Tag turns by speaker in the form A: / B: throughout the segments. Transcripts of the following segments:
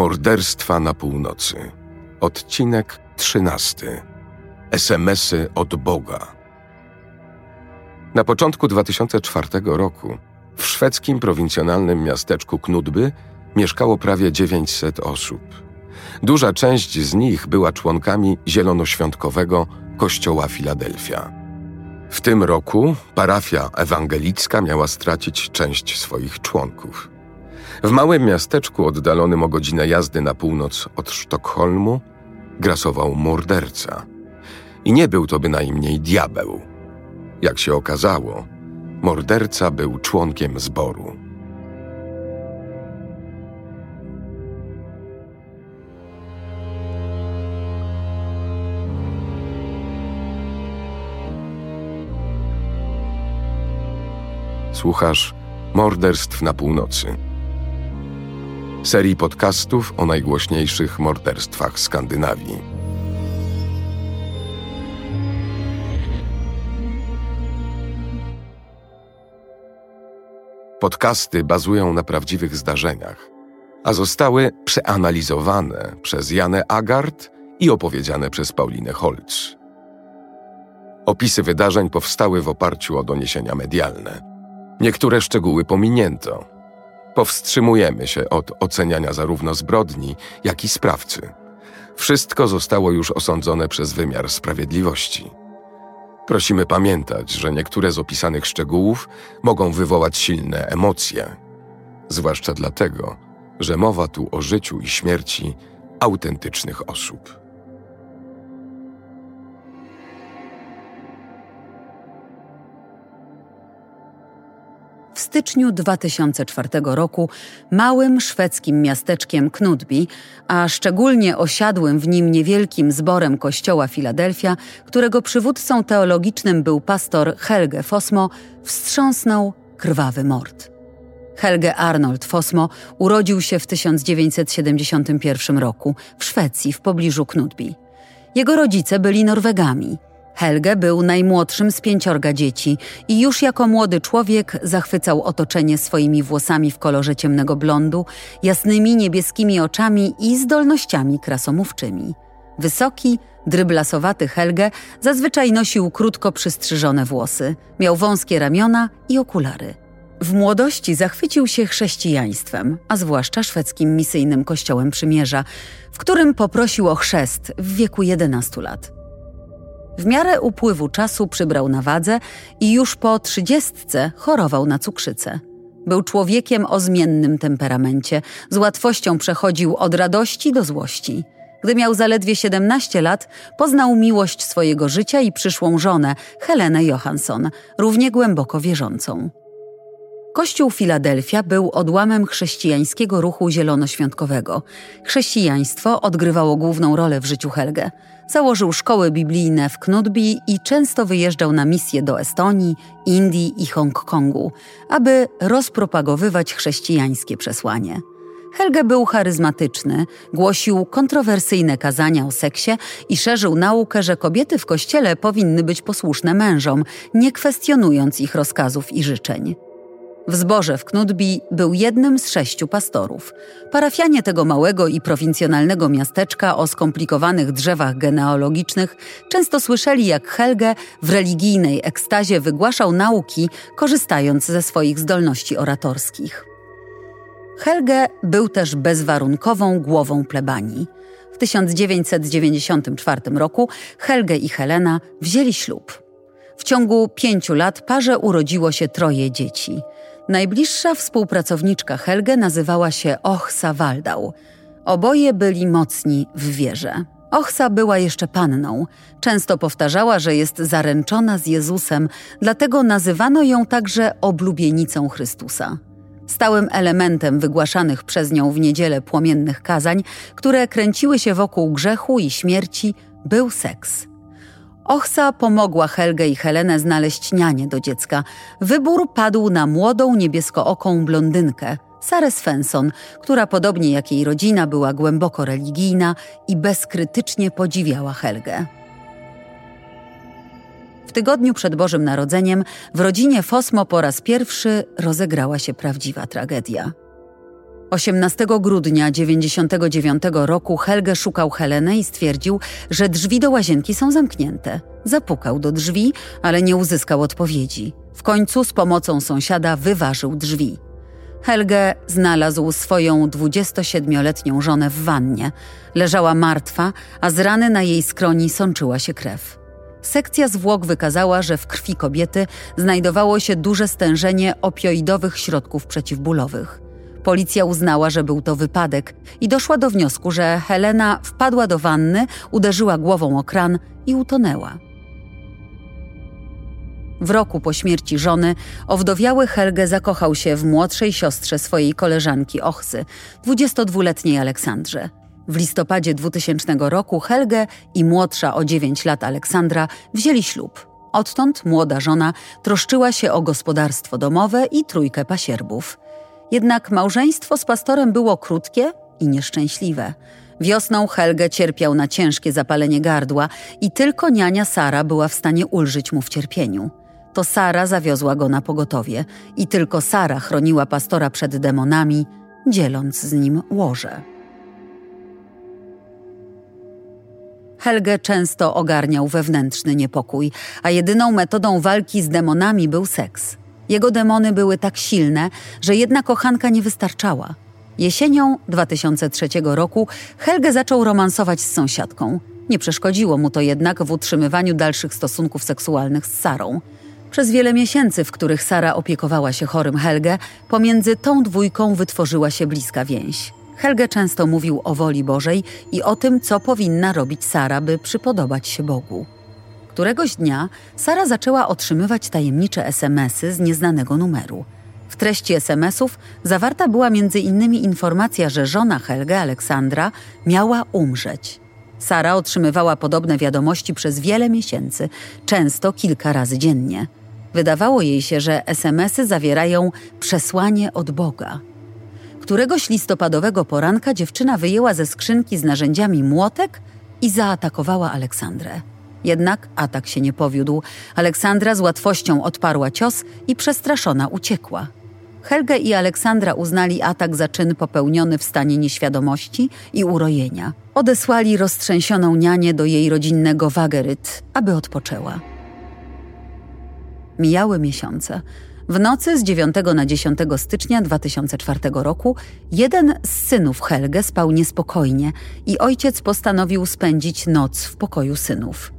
A: Morderstwa na północy. Odcinek 13. SMSy od Boga. Na początku 2004 roku w szwedzkim prowincjonalnym miasteczku Knudby mieszkało prawie 900 osób. Duża część z nich była członkami zielonoświątkowego Kościoła Filadelfia. W tym roku parafia ewangelicka miała stracić część swoich członków. W małym miasteczku oddalonym o godzinę jazdy na północ od Sztokholmu grasował morderca. I nie był to bynajmniej diabeł. Jak się okazało, morderca był członkiem zboru. Słuchasz Morderstw na Północy. Serii podcastów o najgłośniejszych morderstwach Skandynawii. Podcasty bazują na prawdziwych zdarzeniach, a zostały przeanalizowane przez Janę Agard i opowiedziane przez Paulinę Holz. Opisy wydarzeń powstały w oparciu o doniesienia medialne. Niektóre szczegóły pominięto. Powstrzymujemy się od oceniania zarówno zbrodni, jak i sprawcy. Wszystko zostało już osądzone przez wymiar sprawiedliwości. Prosimy pamiętać, że niektóre z opisanych szczegółów mogą wywołać silne emocje, zwłaszcza dlatego, że mowa tu o życiu i śmierci autentycznych osób.
B: Styczniu 2004 roku małym szwedzkim miasteczkiem Knutby, a szczególnie osiadłym w nim niewielkim zborem kościoła Filadelfia, którego przywódcą teologicznym był pastor Helge Fosmo, wstrząsnął krwawy mord. Helge Arnold Fosmo urodził się w 1971 roku w Szwecji w pobliżu Knutby. Jego rodzice byli Norwegami – Helge był najmłodszym z pięciorga dzieci i już jako młody człowiek zachwycał otoczenie swoimi włosami w kolorze ciemnego blondu, jasnymi niebieskimi oczami i zdolnościami krasomówczymi. Wysoki, dryblasowaty Helge zazwyczaj nosił krótko przystrzyżone włosy, miał wąskie ramiona i okulary. W młodości zachwycił się chrześcijaństwem, a zwłaszcza szwedzkim misyjnym kościołem przymierza, w którym poprosił o chrzest w wieku 11 lat. W miarę upływu czasu przybrał na wadze i już po trzydziestce chorował na cukrzycę. Był człowiekiem o zmiennym temperamencie, z łatwością przechodził od radości do złości. Gdy miał zaledwie 17 lat, poznał miłość swojego życia i przyszłą żonę, Helenę Johansson, równie głęboko wierzącą. Kościół Filadelfia był odłamem chrześcijańskiego ruchu zielonoświątkowego. Chrześcijaństwo odgrywało główną rolę w życiu Helge. Założył szkoły biblijne w Knutby i często wyjeżdżał na misje do Estonii, Indii i Hongkongu, aby rozpropagowywać chrześcijańskie przesłanie. Helge był charyzmatyczny, głosił kontrowersyjne kazania o seksie i szerzył naukę, że kobiety w kościele powinny być posłuszne mężom, nie kwestionując ich rozkazów i życzeń. W zborze w Knudbi był jednym z sześciu pastorów. Parafianie tego małego i prowincjonalnego miasteczka o skomplikowanych drzewach genealogicznych często słyszeli, jak Helge w religijnej ekstazie wygłaszał nauki, korzystając ze swoich zdolności oratorskich. Helge był też bezwarunkową głową plebanii. W 1994 roku Helge i Helena wzięli ślub. W ciągu pięciu lat parze urodziło się troje dzieci – Najbliższa współpracowniczka Helge nazywała się Ochsa Waldau. Oboje byli mocni w wierze. Ochsa była jeszcze panną. Często powtarzała, że jest zaręczona z Jezusem, dlatego nazywano ją także oblubienicą Chrystusa. Stałym elementem wygłaszanych przez nią w niedzielę płomiennych kazań, które kręciły się wokół grzechu i śmierci, był seks. Ochsa pomogła Helgę i Helenę znaleźć nianie do dziecka. Wybór padł na młodą niebieskooką blondynkę, Sarę Svensson, która podobnie jak jej rodzina była głęboko religijna i bezkrytycznie podziwiała Helgę. W tygodniu przed Bożym Narodzeniem w rodzinie Fosmo po raz pierwszy rozegrała się prawdziwa tragedia. 18 grudnia 1999 roku Helge szukał Helenę i stwierdził, że drzwi do łazienki są zamknięte. Zapukał do drzwi, ale nie uzyskał odpowiedzi. W końcu z pomocą sąsiada wyważył drzwi. Helge znalazł swoją 27-letnią żonę w wannie. Leżała martwa, a z rany na jej skroni sączyła się krew. Sekcja zwłok wykazała, że w krwi kobiety znajdowało się duże stężenie opioidowych środków przeciwbólowych. Policja uznała, że był to wypadek i doszła do wniosku, że Helena wpadła do wanny, uderzyła głową o kran i utonęła. W roku po śmierci żony owdowiały Helge zakochał się w młodszej siostrze swojej koleżanki Ochsy, 22-letniej Aleksandrze. W listopadzie 2000 roku Helge i młodsza o 9 lat Aleksandra wzięli ślub. Odtąd młoda żona troszczyła się o gospodarstwo domowe i trójkę pasierbów. Jednak małżeństwo z pastorem było krótkie i nieszczęśliwe. Wiosną Helge cierpiał na ciężkie zapalenie gardła i tylko niania Sara była w stanie ulżyć mu w cierpieniu. To Sara zawiozła go na pogotowie i tylko Sara chroniła pastora przed demonami, dzieląc z nim łoże. Helge często ogarniał wewnętrzny niepokój, a jedyną metodą walki z demonami był seks. Jego demony były tak silne, że jedna kochanka nie wystarczała. Jesienią 2003 roku Helge zaczął romansować z sąsiadką. Nie przeszkodziło mu to jednak w utrzymywaniu dalszych stosunków seksualnych z Sarą. Przez wiele miesięcy, w których Sara opiekowała się chorym Helge, pomiędzy tą dwójką wytworzyła się bliska więź. Helge często mówił o woli Bożej i o tym, co powinna robić Sara, by przypodobać się Bogu. Któregoś dnia Sara zaczęła otrzymywać tajemnicze SMSy z nieznanego numeru. W treści SMSów zawarta była między innymi informacja, że żona Helge, Aleksandra, miała umrzeć. Sara otrzymywała podobne wiadomości przez wiele miesięcy, często kilka razy dziennie. Wydawało jej się, że SMSy zawierają przesłanie od Boga. Któregoś listopadowego poranka dziewczyna wyjęła ze skrzynki z narzędziami młotek i zaatakowała Aleksandrę. Jednak atak się nie powiódł. Aleksandra z łatwością odparła cios i przestraszona uciekła. Helge i Aleksandra uznali atak za czyn popełniony w stanie nieświadomości i urojenia. Odesłali roztrzęsioną nianię do jej rodzinnego Wageryt, aby odpoczęła. Mijały miesiące. W nocy z 9 na 10 stycznia 2004 roku jeden z synów Helge spał niespokojnie i ojciec postanowił spędzić noc w pokoju synów.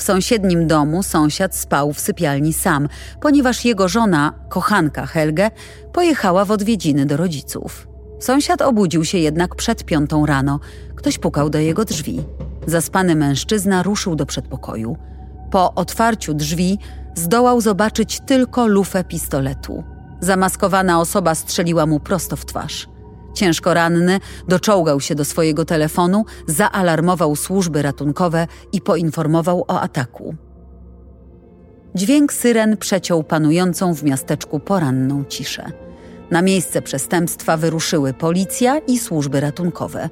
B: W sąsiednim domu sąsiad spał w sypialni sam, ponieważ jego żona, kochanka Helge, pojechała w odwiedziny do rodziców. Sąsiad obudził się jednak przed piątą rano. Ktoś pukał do jego drzwi. Zaspany mężczyzna ruszył do przedpokoju. Po otwarciu drzwi zdołał zobaczyć tylko lufę pistoletu. Zamaskowana osoba strzeliła mu prosto w twarz. Ciężko ranny doczołgał się do swojego telefonu, zaalarmował służby ratunkowe i poinformował o ataku. Dźwięk syren przeciął panującą w miasteczku poranną ciszę. Na miejsce przestępstwa wyruszyły policja i służby ratunkowe.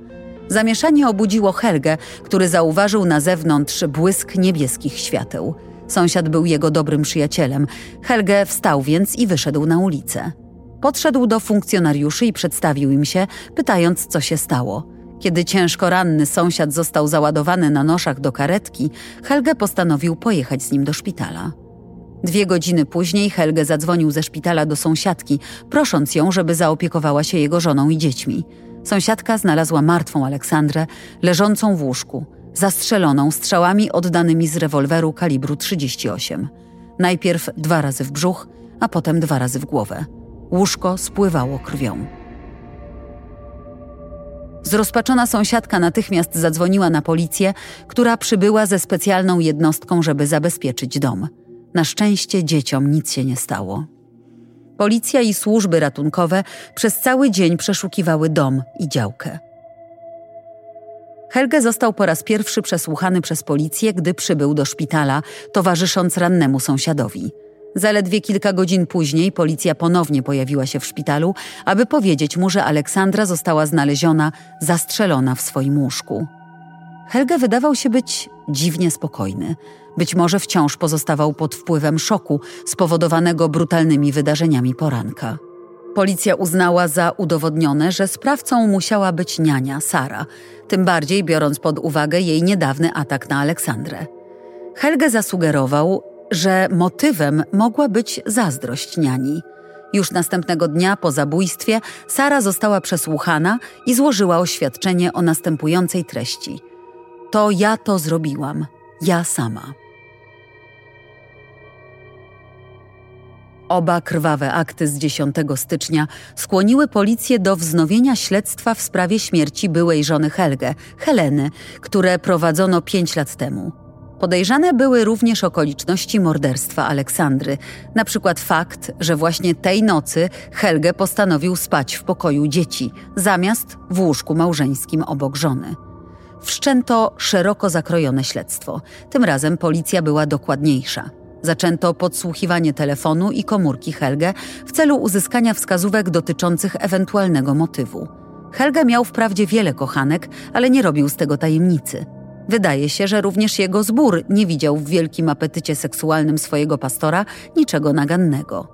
B: Zamieszanie obudziło Helgę, który zauważył na zewnątrz błysk niebieskich świateł. Sąsiad był jego dobrym przyjacielem. Helge wstał więc i wyszedł na ulicę. Podszedł do funkcjonariuszy i przedstawił im się, pytając, co się stało. Kiedy ciężko ranny sąsiad został załadowany na noszach do karetki, Helge postanowił pojechać z nim do szpitala. Dwie godziny później Helge zadzwonił ze szpitala do sąsiadki, prosząc ją, żeby zaopiekowała się jego żoną i dziećmi. Sąsiadka znalazła martwą Aleksandrę, leżącą w łóżku, zastrzeloną strzałami oddanymi z rewolweru kalibru 38. Najpierw dwa razy w brzuch, a potem dwa razy w głowę. Łóżko spływało krwią. Zrozpaczona sąsiadka natychmiast zadzwoniła na policję, która przybyła ze specjalną jednostką, żeby zabezpieczyć dom. Na szczęście dzieciom nic się nie stało. Policja i służby ratunkowe przez cały dzień przeszukiwały dom i działkę. Helge został po raz pierwszy przesłuchany przez policję, gdy przybył do szpitala, towarzysząc rannemu sąsiadowi. Zaledwie kilka godzin później policja ponownie pojawiła się w szpitalu, aby powiedzieć mu, że Aleksandra została znaleziona zastrzelona w swoim łóżku. Helge wydawał się być dziwnie spokojny. Być może wciąż pozostawał pod wpływem szoku spowodowanego brutalnymi wydarzeniami poranka. Policja uznała za udowodnione, że sprawcą musiała być niania Sara, tym bardziej biorąc pod uwagę jej niedawny atak na Aleksandrę. Helge zasugerował, że motywem mogła być zazdrość niani. Już następnego dnia po zabójstwie Sara została przesłuchana i złożyła oświadczenie o następującej treści: To ja to zrobiłam, ja sama. Oba krwawe akty z 10 stycznia skłoniły policję do wznowienia śledztwa w sprawie śmierci byłej żony Helge, Heleny, które prowadzono pięć lat temu. Podejrzane były również okoliczności morderstwa Aleksandry, na przykład fakt, że właśnie tej nocy Helge postanowił spać w pokoju dzieci, zamiast w łóżku małżeńskim obok żony. Wszczęto szeroko zakrojone śledztwo. Tym razem policja była dokładniejsza. Zaczęto podsłuchiwanie telefonu i komórki Helge w celu uzyskania wskazówek dotyczących ewentualnego motywu. Helge miał wprawdzie wiele kochanek, ale nie robił z tego tajemnicy. Wydaje się, że również jego zbór nie widział w wielkim apetycie seksualnym swojego pastora niczego nagannego.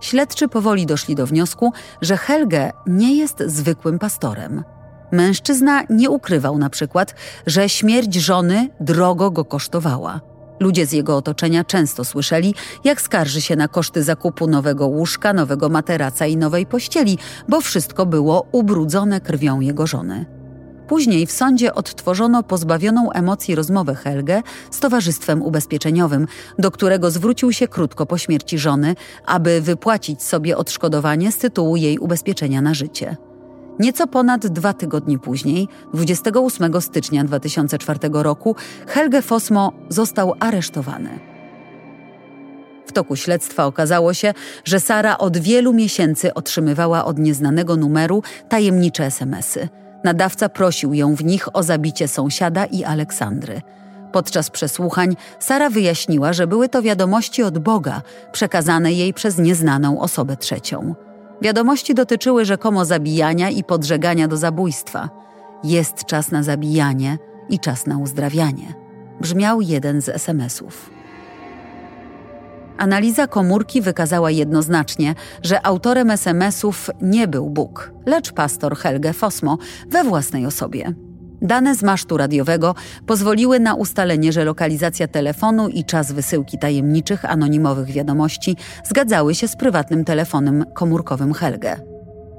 B: Śledczy powoli doszli do wniosku, że Helge nie jest zwykłym pastorem. Mężczyzna nie ukrywał na przykład, że śmierć żony drogo go kosztowała. Ludzie z jego otoczenia często słyszeli, jak skarży się na koszty zakupu nowego łóżka, nowego materaca i nowej pościeli, bo wszystko było ubrudzone krwią jego żony. Później w sądzie odtworzono pozbawioną emocji rozmowę Helge z towarzystwem ubezpieczeniowym, do którego zwrócił się krótko po śmierci żony, aby wypłacić sobie odszkodowanie z tytułu jej ubezpieczenia na życie. Nieco ponad dwa tygodnie później, 28 stycznia 2004 roku, Helge Fosmo został aresztowany. W toku śledztwa okazało się, że Sara od wielu miesięcy otrzymywała od nieznanego numeru tajemnicze SMSy. Nadawca prosił ją w nich o zabicie sąsiada i Aleksandry. Podczas przesłuchań Sara wyjaśniła, że były to wiadomości od Boga, przekazane jej przez nieznaną osobę trzecią. Wiadomości dotyczyły rzekomo zabijania i podżegania do zabójstwa. Jest czas na zabijanie i czas na uzdrawianie. Brzmiał jeden z SMS-ów. Analiza komórki wykazała jednoznacznie, że autorem SMS-ów nie był Bóg, lecz pastor Helge Fosmo we własnej osobie. Dane z masztu radiowego pozwoliły na ustalenie, że lokalizacja telefonu i czas wysyłki tajemniczych, anonimowych wiadomości zgadzały się z prywatnym telefonem komórkowym Helge.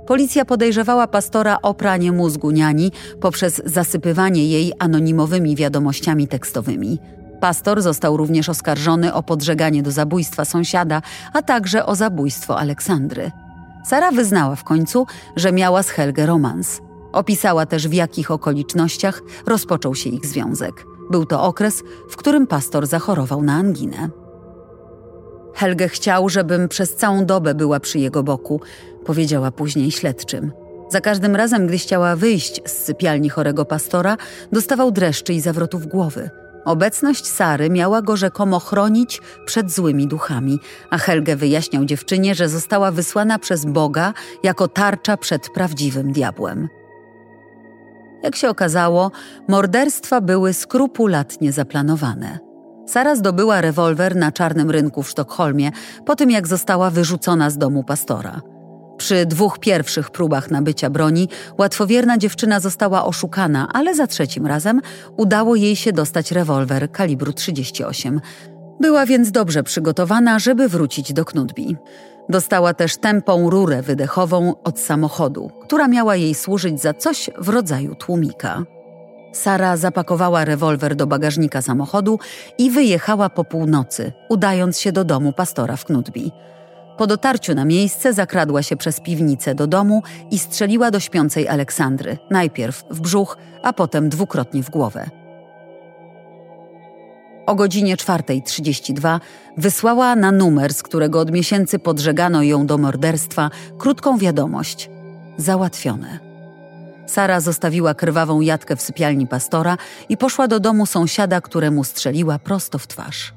B: Policja podejrzewała pastora o pranie mózgu niani poprzez zasypywanie jej anonimowymi wiadomościami tekstowymi. Pastor został również oskarżony o podżeganie do zabójstwa sąsiada, a także o zabójstwo Aleksandry. Sara wyznała w końcu, że miała z Helge romans. Opisała też, w jakich okolicznościach rozpoczął się ich związek. Był to okres, w którym pastor zachorował na anginę. Helge chciał, żebym przez całą dobę była przy jego boku, powiedziała później śledczym. Za każdym razem, gdy chciała wyjść z sypialni chorego pastora, dostawał dreszczy i zawrotów głowy. Obecność Sary miała go rzekomo chronić przed złymi duchami, a Helge wyjaśniał dziewczynie, że została wysłana przez Boga jako tarcza przed prawdziwym diabłem. Jak się okazało, morderstwa były skrupulatnie zaplanowane. Sara zdobyła rewolwer na czarnym rynku w Sztokholmie po tym, jak została wyrzucona z domu pastora. Przy dwóch pierwszych próbach nabycia broni łatwowierna dziewczyna została oszukana, ale za trzecim razem udało jej się dostać rewolwer kalibru 38. Była więc dobrze przygotowana, żeby wrócić do Knutbi. Dostała też tępą rurę wydechową od samochodu, która miała jej służyć za coś w rodzaju tłumika. Sara zapakowała rewolwer do bagażnika samochodu i wyjechała po północy, udając się do domu pastora w Knutbi. Po dotarciu na miejsce zakradła się przez piwnicę do domu i strzeliła do śpiącej Aleksandry, najpierw w brzuch, a potem dwukrotnie w głowę. O godzinie 4.32 wysłała na numer, z którego od miesięcy podżegano ją do morderstwa, krótką wiadomość: załatwione. Sara zostawiła krwawą jatkę w sypialni pastora i poszła do domu sąsiada, któremu strzeliła prosto w twarz.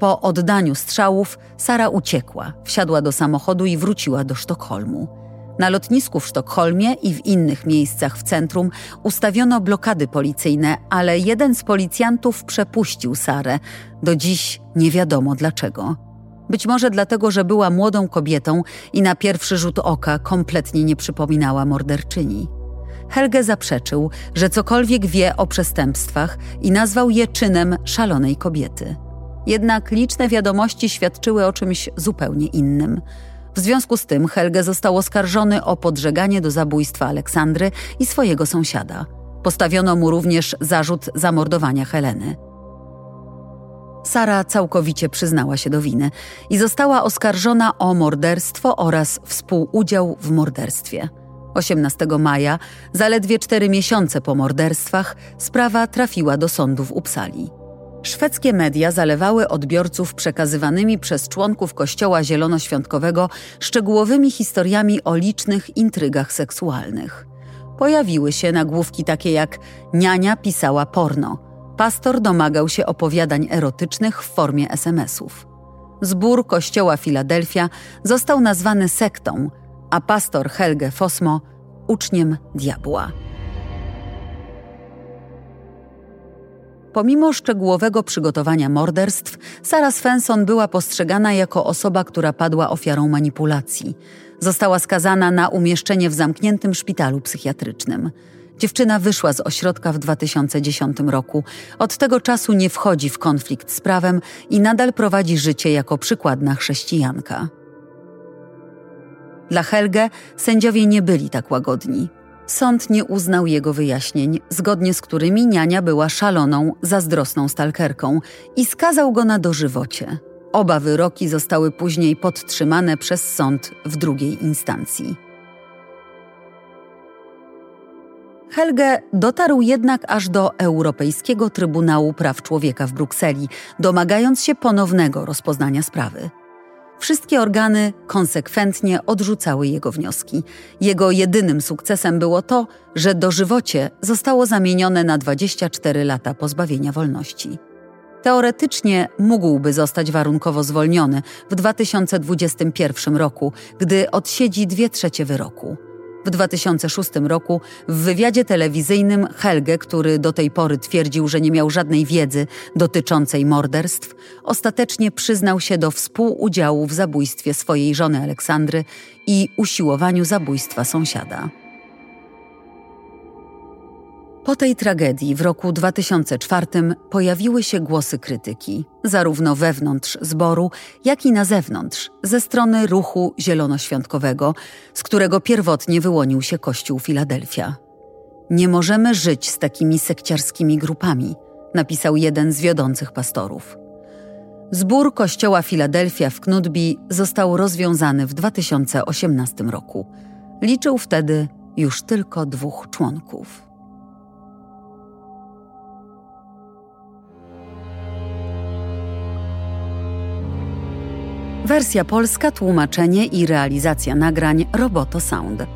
B: Po oddaniu strzałów Sara uciekła, wsiadła do samochodu i wróciła do Sztokholmu. Na lotnisku w Sztokholmie i w innych miejscach w centrum ustawiono blokady policyjne, ale jeden z policjantów przepuścił Sarę. Do dziś nie wiadomo dlaczego. Być może dlatego, że była młodą kobietą i na pierwszy rzut oka kompletnie nie przypominała morderczyni. Helge zaprzeczył, że cokolwiek wie o przestępstwach i nazwał je czynem szalonej kobiety. Jednak liczne wiadomości świadczyły o czymś zupełnie innym. W związku z tym Helge został oskarżony o podżeganie do zabójstwa Aleksandry i swojego sąsiada. Postawiono mu również zarzut zamordowania Heleny. Sara całkowicie przyznała się do winy i została oskarżona o morderstwo oraz współudział w morderstwie. 18 maja, zaledwie cztery miesiące po morderstwach, sprawa trafiła do sądu w Uppsali. Szwedzkie media zalewały odbiorców przekazywanymi przez członków Kościoła Zielonoświątkowego szczegółowymi historiami o licznych intrygach seksualnych. Pojawiły się nagłówki takie jak Niania pisała porno, pastor domagał się opowiadań erotycznych w formie SMS-ów. Zbór Kościoła Filadelfia został nazwany sektą, a pastor Helge Fosmo uczniem diabła. Pomimo szczegółowego przygotowania morderstw, Sara Svensson była postrzegana jako osoba, która padła ofiarą manipulacji. Została skazana na umieszczenie w zamkniętym szpitalu psychiatrycznym. Dziewczyna wyszła z ośrodka w 2010 roku. Od tego czasu nie wchodzi w konflikt z prawem i nadal prowadzi życie jako przykładna chrześcijanka. Dla Helge sędziowie nie byli tak łagodni. Sąd nie uznał jego wyjaśnień, zgodnie z którymi niania była szaloną, zazdrosną stalkerką i skazał go na dożywocie. Oba wyroki zostały później podtrzymane przez sąd w drugiej instancji. Helge dotarł jednak aż do Europejskiego Trybunału Praw Człowieka w Brukseli, domagając się ponownego rozpoznania sprawy. Wszystkie organy konsekwentnie odrzucały jego wnioski. Jego jedynym sukcesem było to, że dożywocie zostało zamienione na 24 lata pozbawienia wolności. Teoretycznie mógłby zostać warunkowo zwolniony w 2021 roku, gdy odsiedzi dwie trzecie wyroku. W 2006 roku w wywiadzie telewizyjnym Helge, który do tej pory twierdził, że nie miał żadnej wiedzy dotyczącej morderstw, ostatecznie przyznał się do współudziału w zabójstwie swojej żony Aleksandry i usiłowaniu zabójstwa sąsiada. Po tej tragedii w roku 2004 pojawiły się głosy krytyki, zarówno wewnątrz zboru, jak i na zewnątrz, ze strony ruchu zielonoświątkowego, z którego pierwotnie wyłonił się Kościół Filadelfia. Nie możemy żyć z takimi sekciarskimi grupami, napisał jeden z wiodących pastorów. Zbór Kościoła Filadelfia w Knudby został rozwiązany w 2018 roku. Liczył wtedy już tylko dwóch członków. Wersja polska, tłumaczenie i realizacja nagrań Roboto Sound.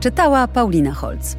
B: Czytała Paulina Holz.